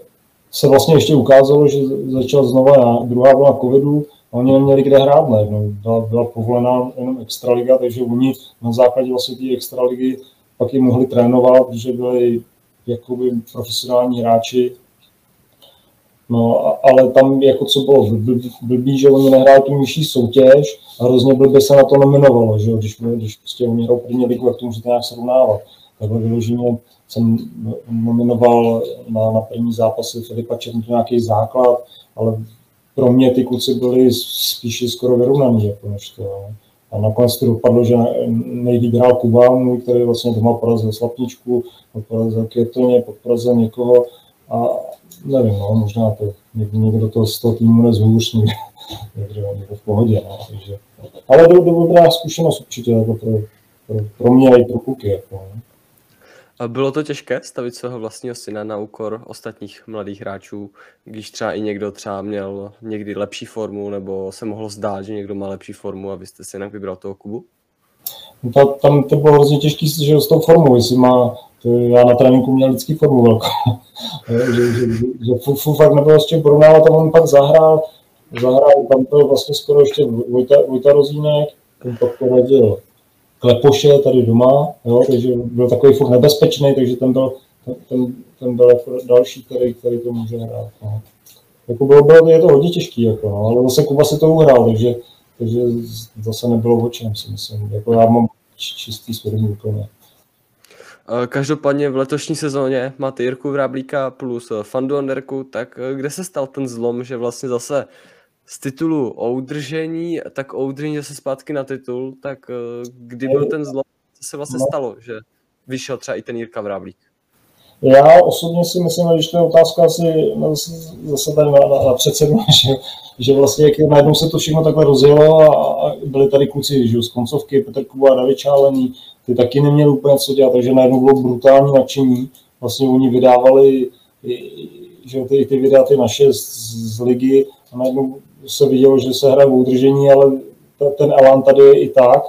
se vlastně ještě ukázalo, že začal znova druhá vlna covidu, a oni neměli kde hrát najednou. Byla, byla povolená jenom extraliga, takže oni na základě vlastně té extraligy pak ji mohli trénovat, protože byli jakoby profesionální hráči. No, ale tam jako co bylo blbý, blbý že oni nehráli tu nižší soutěž a hrozně blbě se na to nominovalo, že když, když prostě oni hrajou první ligu, jak to můžete nějak srovnávat. Takhle vyloženě jsem nominoval na, na první zápasy Filipa Černotu nějaký základ, ale pro mě ty kluci byli spíše skoro vyrovnaný, jako než to. No. A nakonec to dopadlo, že nejlíp hrál Kuba, můj, který vlastně doma porazil Slapničku, porazil Květoně, porazil někoho a nevím, no, možná to někdo, to z toho týmu nezhůř, někdo, někdo, v pohodě, no, takže. Ale do, do dobrá zkušenost určitě jako pro, pro, pro mě i pro kluky. Jako, no. A bylo to těžké stavit svého vlastního syna na úkor ostatních mladých hráčů, když třeba i někdo třeba měl někdy lepší formu, nebo se mohlo zdát, že někdo má lepší formu a vy jste si jinak vybral toho Kubu? No ta, tam to bylo hrozně těžké, že s tou formou, jestli má, to já na tréninku měl vždycky formu velkou, že, že, že, že furt, fakt nebylo s čím porovnávat on pak zahrál, zahrál, tam byl vlastně skoro ještě Vojta, Vojta Rozínek, ten pak poradil Klepoše tady doma, jo, takže byl takový furt nebezpečný, takže ten byl, ten, ten byl jako další, který, který to může hrát. No. Jako bylo, bylo, je to hodně těžký, jako, no, ale zase Kuba si to uhrál, takže, takže zase nebylo o čem, si myslím. Jako já mám čistý svědomí úplně. Každopádně v letošní sezóně máte Jirku Vráblíka plus Fandu Anderku, tak eh, kde se stal ten zlom, že vlastně zase z titulu o udržení, tak o udržení zase zpátky na titul, tak eh, kdy byl ten zlom, co se vlastně no. stalo, že vyšel třeba i ten Jirka Vráblík? Já osobně si myslím, že to je otázka asi zase tady na, na, na předsedu, že, že vlastně jak najednou se to všechno takhle rozjelo a, a byli tady kluci že, z koncovky, Petr Kuba David Čálený, ty taky neměli úplně co dělat, takže najednou bylo brutální nadšení. Vlastně oni vydávali že ty, ty videa ty naše z, z ligy a najednou se vidělo, že se hraje v udržení, ale ten elán tady je i tak.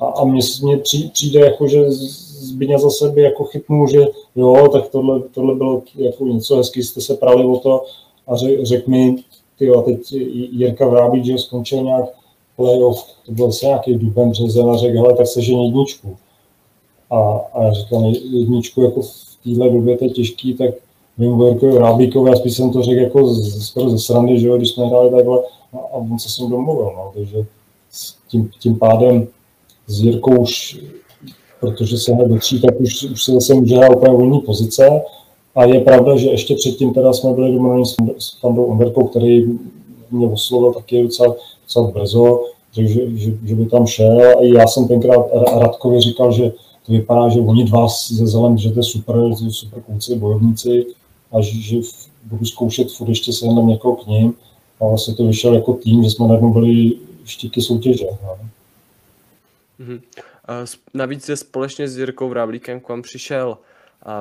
A, a mně přijde, jako, že Zbyně za sebe jako chytnul, že jo, tak tohle, tohle bylo jako něco hezky, jste se prali o to a řek, řek mi, ty a teď Jirka Vrábík, že skončil nějak playoff, to byl asi nějaký duben březen a řekl, hele, tak se žen jedničku. A, a já říkám, jedničku jako v téhle době to je těžký, tak mimo Jirkovi Vrábíkovi, a spíš jsem to řekl jako z, skoro ze srandy, že jo, když jsme hráli takhle, a, a on se s ním domluvil, no, takže tím, tím pádem s Jirkou už, protože se hned tří, tak už, už se zase může hrát úplně volný pozice. A je pravda, že ještě předtím teda jsme byli domluveni s, Fandou Onderkou, který mě oslovil taky docela, docela brzo, že, že, že, že, by tam šel. A já jsem tenkrát Radkovi říkal, že to vypadá, že oni dva ze Zelem, že to je super, že super kluci, bojovníci a že, že budu zkoušet furt ještě se někoho k ním a vlastně to vyšel jako tým, že jsme najednou byli štíky soutěže. No. Mm-hmm. Navíc je společně s Jirkou Vráblíkem k vám přišel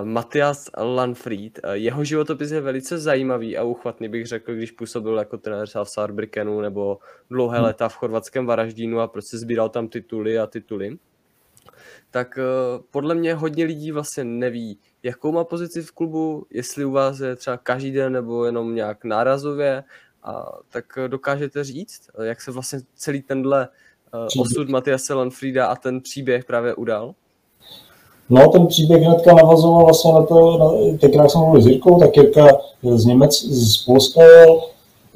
Matias Lanfried. Jeho životopis je velice zajímavý a uchvatný, bych řekl, když působil jako trenér v Saarbrückenu nebo dlouhé hmm. léta v chorvatském Varaždínu a prostě sbíral tam tituly a tituly. Tak podle mě hodně lidí vlastně neví, jakou má pozici v klubu, jestli u vás je třeba každý den nebo jenom nějak nárazově, a tak dokážete říct, jak se vlastně celý tenhle osud Matiase Lanfrida a ten příběh právě udal? No, ten příběh hnedka navazoval vlastně na to, na, tenkrát jsem mluvil s Jirkou, tak Jirka z Němec, z Polska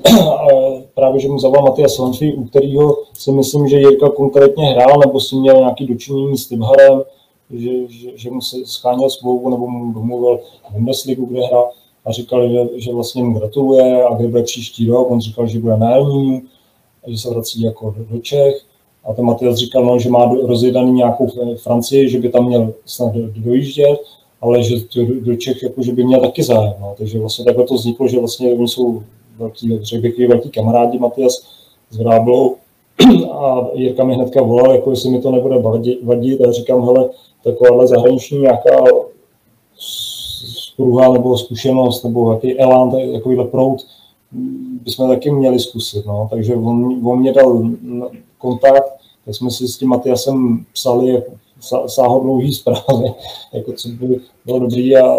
právě, že mu zavolal Matias Lanfrey, u kterého si myslím, že Jirka konkrétně hrál, nebo si měl nějaký dočinění s Tymharem, že, že, že mu se scháněl smlouvu, nebo mu domluvil Bundesligu, kde hrál a říkal, že, že vlastně mu gratuluje a kde bude příští rok. On říkal, že bude Elnínu, že se vrací jako do Čech. A ten Matias říkal, no, že má rozjedaný nějakou Francii, že by tam měl snad do, dojíždět, ale že do, do Čech jako, že by měl taky zájem. No. Takže vlastně takhle to vzniklo, že vlastně oni jsou velký, řekl bych, velký kamarádi Matias s Vráblou a Jirka mi hnedka volal, jako jestli mi to nebude vadit a říkám, hele, takováhle zahraniční nějaká spruha nebo zkušenost nebo jaký elán, takovýhle prout, bychom taky měli zkusit. No. Takže on, on mě dal kontakt, tak jsme si s tím Matiasem psali jako sáhodlouhý zprávy, jako co by bylo dobrý a,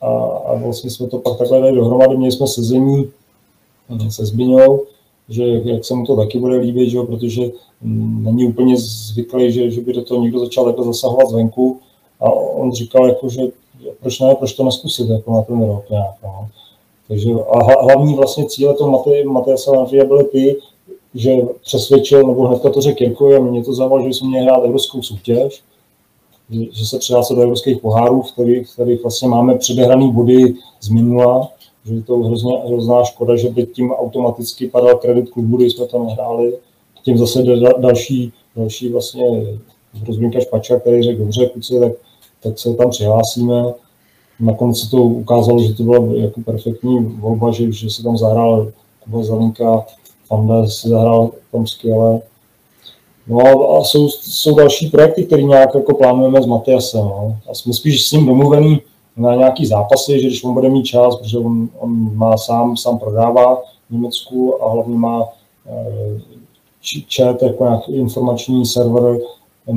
a, a vlastně jsme to pak takhle dali dohromady, měli jsme sezení se Zbyňou, že jak se mu to taky bude líbit, že jo, protože není úplně zvyklý, že, že by do toho někdo začal jako zasahovat zvenku a on říkal, jako, že proč ne, proč to neskusit jako na ten rok nějak. No. Takže a hlavní vlastně cíle toho Matěje Salanfria byly ty, že přesvědčil, nebo hnedka to řekl Jirko, a mě to zavolal, že jsme měli hrát evropskou soutěž, že, se přihlásil do evropských pohárů, v kterých, kterých vlastně máme předehraný body z minula, že je to hrozně, hrozná škoda, že by tím automaticky padal kredit klubu, když jsme to nehráli. Tím zase další, další vlastně rozbínka špačka, který řekl, dobře, kluci, tak, tak se tam přihlásíme. Nakonec se to ukázalo, že to byla jako perfektní volba, že, že se tam zahrál Kuba Zelinka, Fanda si zahrál tam skvěle. No a, jsou, jsou další projekty, které nějak jako plánujeme s Matiasem. No. A jsme spíš s ním domluvený, na nějaký zápasy, že když on bude mít čas, protože on, on má sám, sám prodává v Německu a hlavně má chat jako nějaký informační server,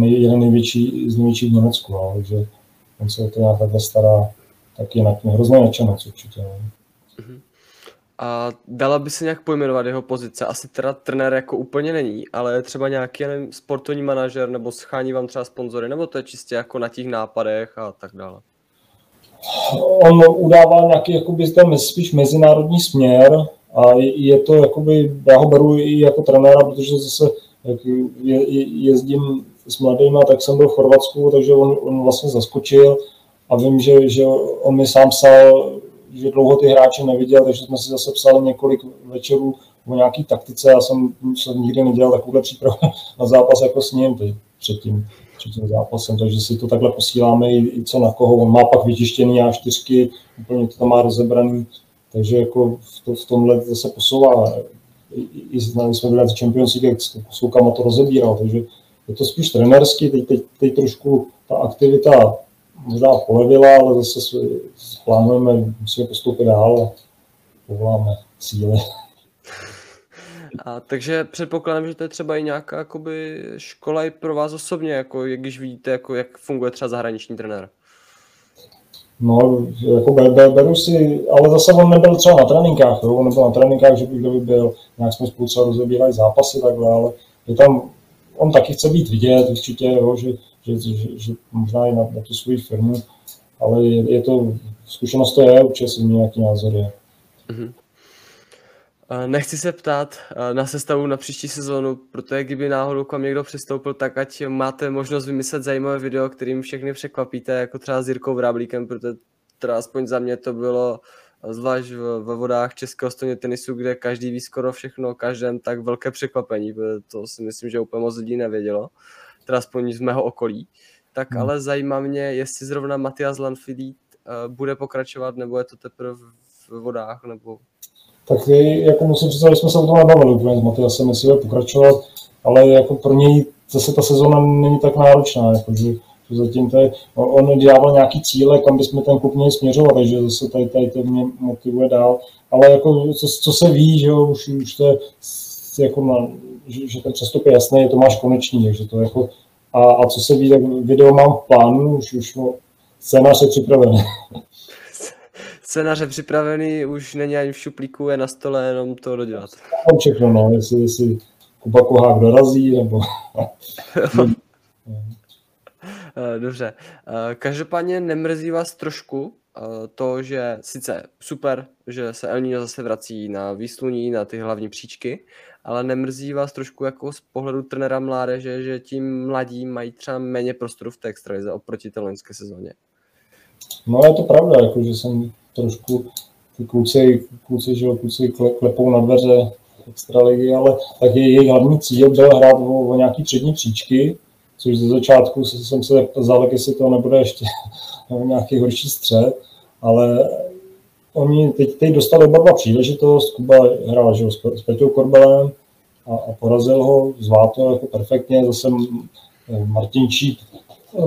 jeden největší z největších v Německu, no, takže on se to nějak stará, tak jinak hrozně nadšenec určitě. No. Mhm. A dala by se nějak pojmenovat jeho pozice? Asi teda trenér jako úplně není, ale třeba nějaký nevím, sportovní manažer nebo schání vám třeba sponzory, nebo to je čistě jako na těch nápadech a tak dále? on udává nějaký jakoby, ten spíš mezinárodní směr a je to, jakoby, já ho beru i jako trenéra, protože zase jak je, jezdím s mladými, tak jsem byl v Chorvatsku, takže on, on vlastně zaskočil a vím, že, že on mi sám psal, že dlouho ty hráče neviděl, takže jsme si zase psali několik večerů o nějaký taktice. Já jsem se nikdy nedělal takovouhle přípravu na zápas jako s ním předtím před tím zápasem, takže si to takhle posíláme i, i co na koho. On má pak vytištěný A4, úplně to tam má rozebraný, takže jako v, to, v tomhle se posouvá. I, i jsme byli v Champions League, jak s to rozebíral, takže je to spíš trenerský, teď, teď, teď trošku ta aktivita možná polevila, ale zase plánujeme, musíme postoupit dál a povoláme síly. A, takže předpokládám, že to je třeba i nějaká jakoby, škola i pro vás osobně, jako, když vidíte, jako, jak funguje třeba zahraniční trenér. No, jako beru si, ale zase on nebyl třeba na tréninkách, jo? on nebyl na tréninkách, že by kdo by byl, nějak jsme spolu třeba rozebírali zápasy takhle, ale je tam, on taky chce být vidět určitě, jo? Že, že, že, že, možná i na, na tu svoji firmu, ale je, je to, zkušenost to je, určitě si nějaký názor je. Mm-hmm. Nechci se ptát na sestavu na příští sezónu, protože kdyby náhodou k vám někdo přistoupil, tak ať máte možnost vymyslet zajímavé video, kterým všechny překvapíte, jako třeba s Jirkou Vráblíkem, protože teda aspoň za mě to bylo zvlášť ve vodách českého stejně tenisu, kde každý ví skoro všechno o každém, tak velké překvapení, protože to si myslím, že úplně moc lidí nevědělo, teda aspoň z mého okolí. Tak hmm. ale zajímá mě, jestli zrovna Matias Lanfidit bude pokračovat, nebo je to teprve v vodách, nebo tak jako musím říct, že jsme se o tom nebavili úplně s Matiasem, jestli bude pokračovat, ale jako pro něj zase ta sezona není tak náročná, jako že, zatím to je, on dával nějaký cíle, kam bychom ten klub měli směřovat, takže zase tady, tady to mě motivuje dál, ale jako co, co se ví, že jo, už, už to je jako na, že, že ten přestup je jasný, je to máš konečný, takže to jako, a, a co se ví, tak video mám v plánu, už, už no, scénář je připravený. scénáře připravený, už není ani v šuplíku, je na stole, jenom to dodělat. Všechno, no, jestli, jestli Kuba Kohák dorazí, nebo... Eh, dobře. Eh, každopádně nemrzí vás trošku eh, to, že sice super, že se El Niño zase vrací na výsluní, na ty hlavní příčky, ale nemrzí vás trošku jako z pohledu trenera mládeže, že tím mladí mají třeba méně prostoru v té extralize oproti té loňské sezóně? No je to pravda, jako, že jsem trošku ty kluci, kluci, že kluci klepou na dveře extraligy, ale tak je jejich hlavní cíl byl hrát o, o nějaký přední příčky, což ze začátku jsem se zál, jestli to nebude ještě nějaký horší střed, ale oni teď, teď dostali oba dva příležitost, Kuba hrál že, s Peťou Korbelem a, a porazil ho, zvládl to jako perfektně, zase Martin Číp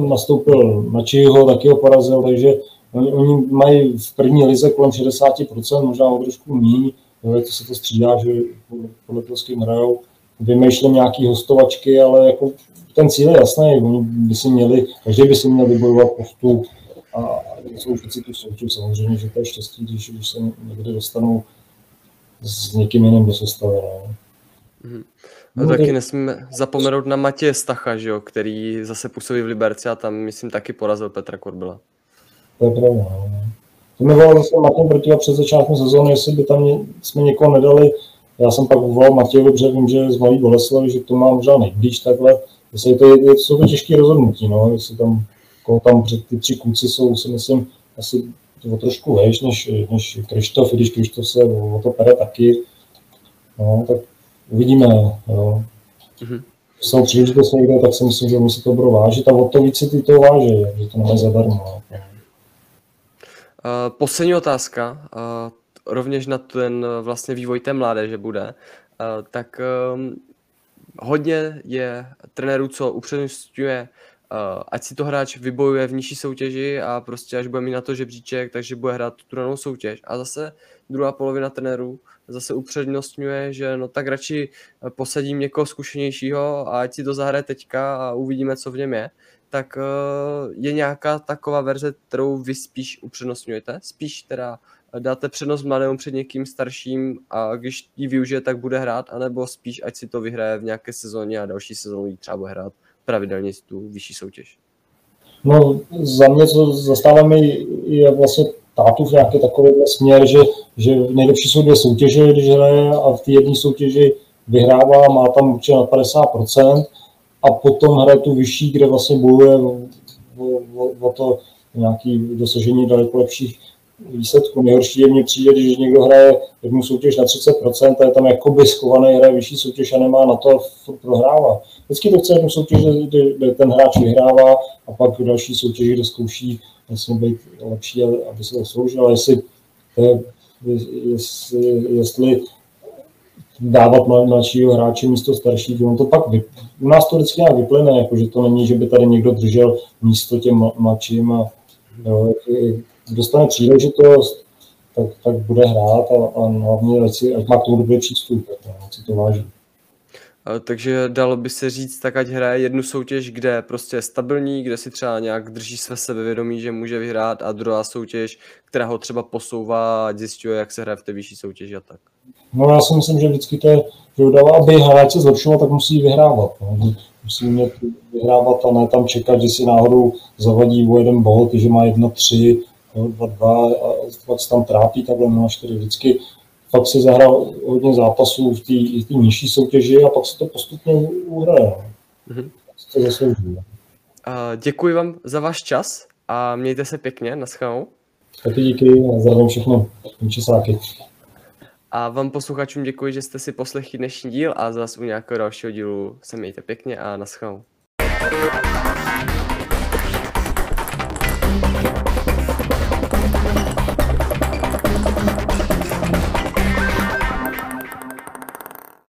nastoupil na Čiho, taky ho porazil, takže oni, oni mají v první lize kolem 60%, možná o trošku méně, to se to střídá, že podle toho s hrajou, vymýšlím nějaký hostovačky, ale jako ten cíl je jasný, oni by si měli, každý by si měl vybojovat postup a jsou vždycky tu soutěž. Samozřejmě, že to je štěstí, když, když se někde dostanou s někým jiným do sestavy. No. Mm-hmm. No, taky to... nesmíme zapomenout na Matěje Stacha, že jo, který zase působí v Liberci a tam, myslím, taky porazil Petra Korbila. To je pravda. No. To mi volal zase Martin Protiva před začátkem sezóny, jestli by tam jsme někoho nedali. Já jsem pak volal Matějovi, protože vím, že je z Malý Boleslavy, že to má možná nejblíž takhle. Jestli to je, jsou to těžké rozhodnutí, no, jestli tam, koho tam ty tři kluci jsou, si myslím, asi o trošku vejš než, než Krištof, i když Krištof se o, to pere taky. No, tak uvidíme. Jo. Mm-hmm. Jsou příležitost někde, tak si myslím, že musí to budou vážit a o to víc si ty to váží, že to nemají zadarmo. Uh, poslední otázka, uh, rovněž na ten vlastně vývoj té mládeže bude. Uh, tak um, hodně je trenérů, co upřednostňuje, ať si to hráč vybojuje v nižší soutěži a prostě až bude mít na to žebříček, takže bude hrát tu danou soutěž. A zase druhá polovina trenérů zase upřednostňuje, že no tak radši posadím někoho zkušenějšího a ať si to zahraje teďka a uvidíme, co v něm je. Tak uh, je nějaká taková verze, kterou vy spíš upřednostňujete? Spíš teda dáte přednost mladému před někým starším a když ji využije, tak bude hrát, anebo spíš, ať si to vyhraje v nějaké sezóně a další sezónu ji třeba bude hrát pravidelně tu vyšší soutěž? No, za mě, co zastáváme, je vlastně v nějaký takový směr, že, že nejlepší jsou dvě soutěže, když hraje a v té jedné soutěži vyhrává, má tam určitě na 50% a potom hraje tu vyšší, kde vlastně bojuje o, o, o to nějaké dosažení daleko lepších výsledku. Nejhorší je mně přijde, když někdo hraje jednu soutěž na 30% a je tam jakoby schovaný, hraje vyšší soutěž a nemá na to prohrává. Vždycky to chce jednu soutěž, kde ten hráč vyhrává a pak v další soutěži, kde zkouší vlastně být lepší, aby se zasloužil. Ale jestli, jestli, jestli dávat mladšího hráče místo starších, on to pak vy, u nás to vždycky nějak vyplyne, jako že to není, že by tady někdo držel místo těm mladším a jo, dostane příležitost, tak, tak bude hrát a, a hlavně, ať, si, ať má dobrý přístup, ať si to váží. Takže dalo by se říct, tak ať hraje jednu soutěž, kde prostě je stabilní, kde si třeba nějak drží své sebevědomí, že může vyhrát a druhá soutěž, která ho třeba posouvá a zjišťuje, jak se hraje v té vyšší soutěži a tak. No já si myslím, že vždycky to je, že dává, aby hráč se zlepšoval, tak musí vyhrávat. No. Musí umět vyhrávat a ne tam čekat, že si náhodou zavadí o jeden bod, že má jedno tři, dva, dva a pak se tam trápí takhle na čtyři. Vždycky pak si zahrál hodně zápasů v té nižší soutěži a pak se to postupně uhraje. Mm-hmm. To zaslouží. Uh, děkuji vám za váš čas a mějte se pěkně, naschledanou. Taky díky a zdravím všechno česáky. A vám posluchačům děkuji, že jste si poslechli dnešní díl a zase u nějakého dalšího dílu se mějte pěkně a naschledanou.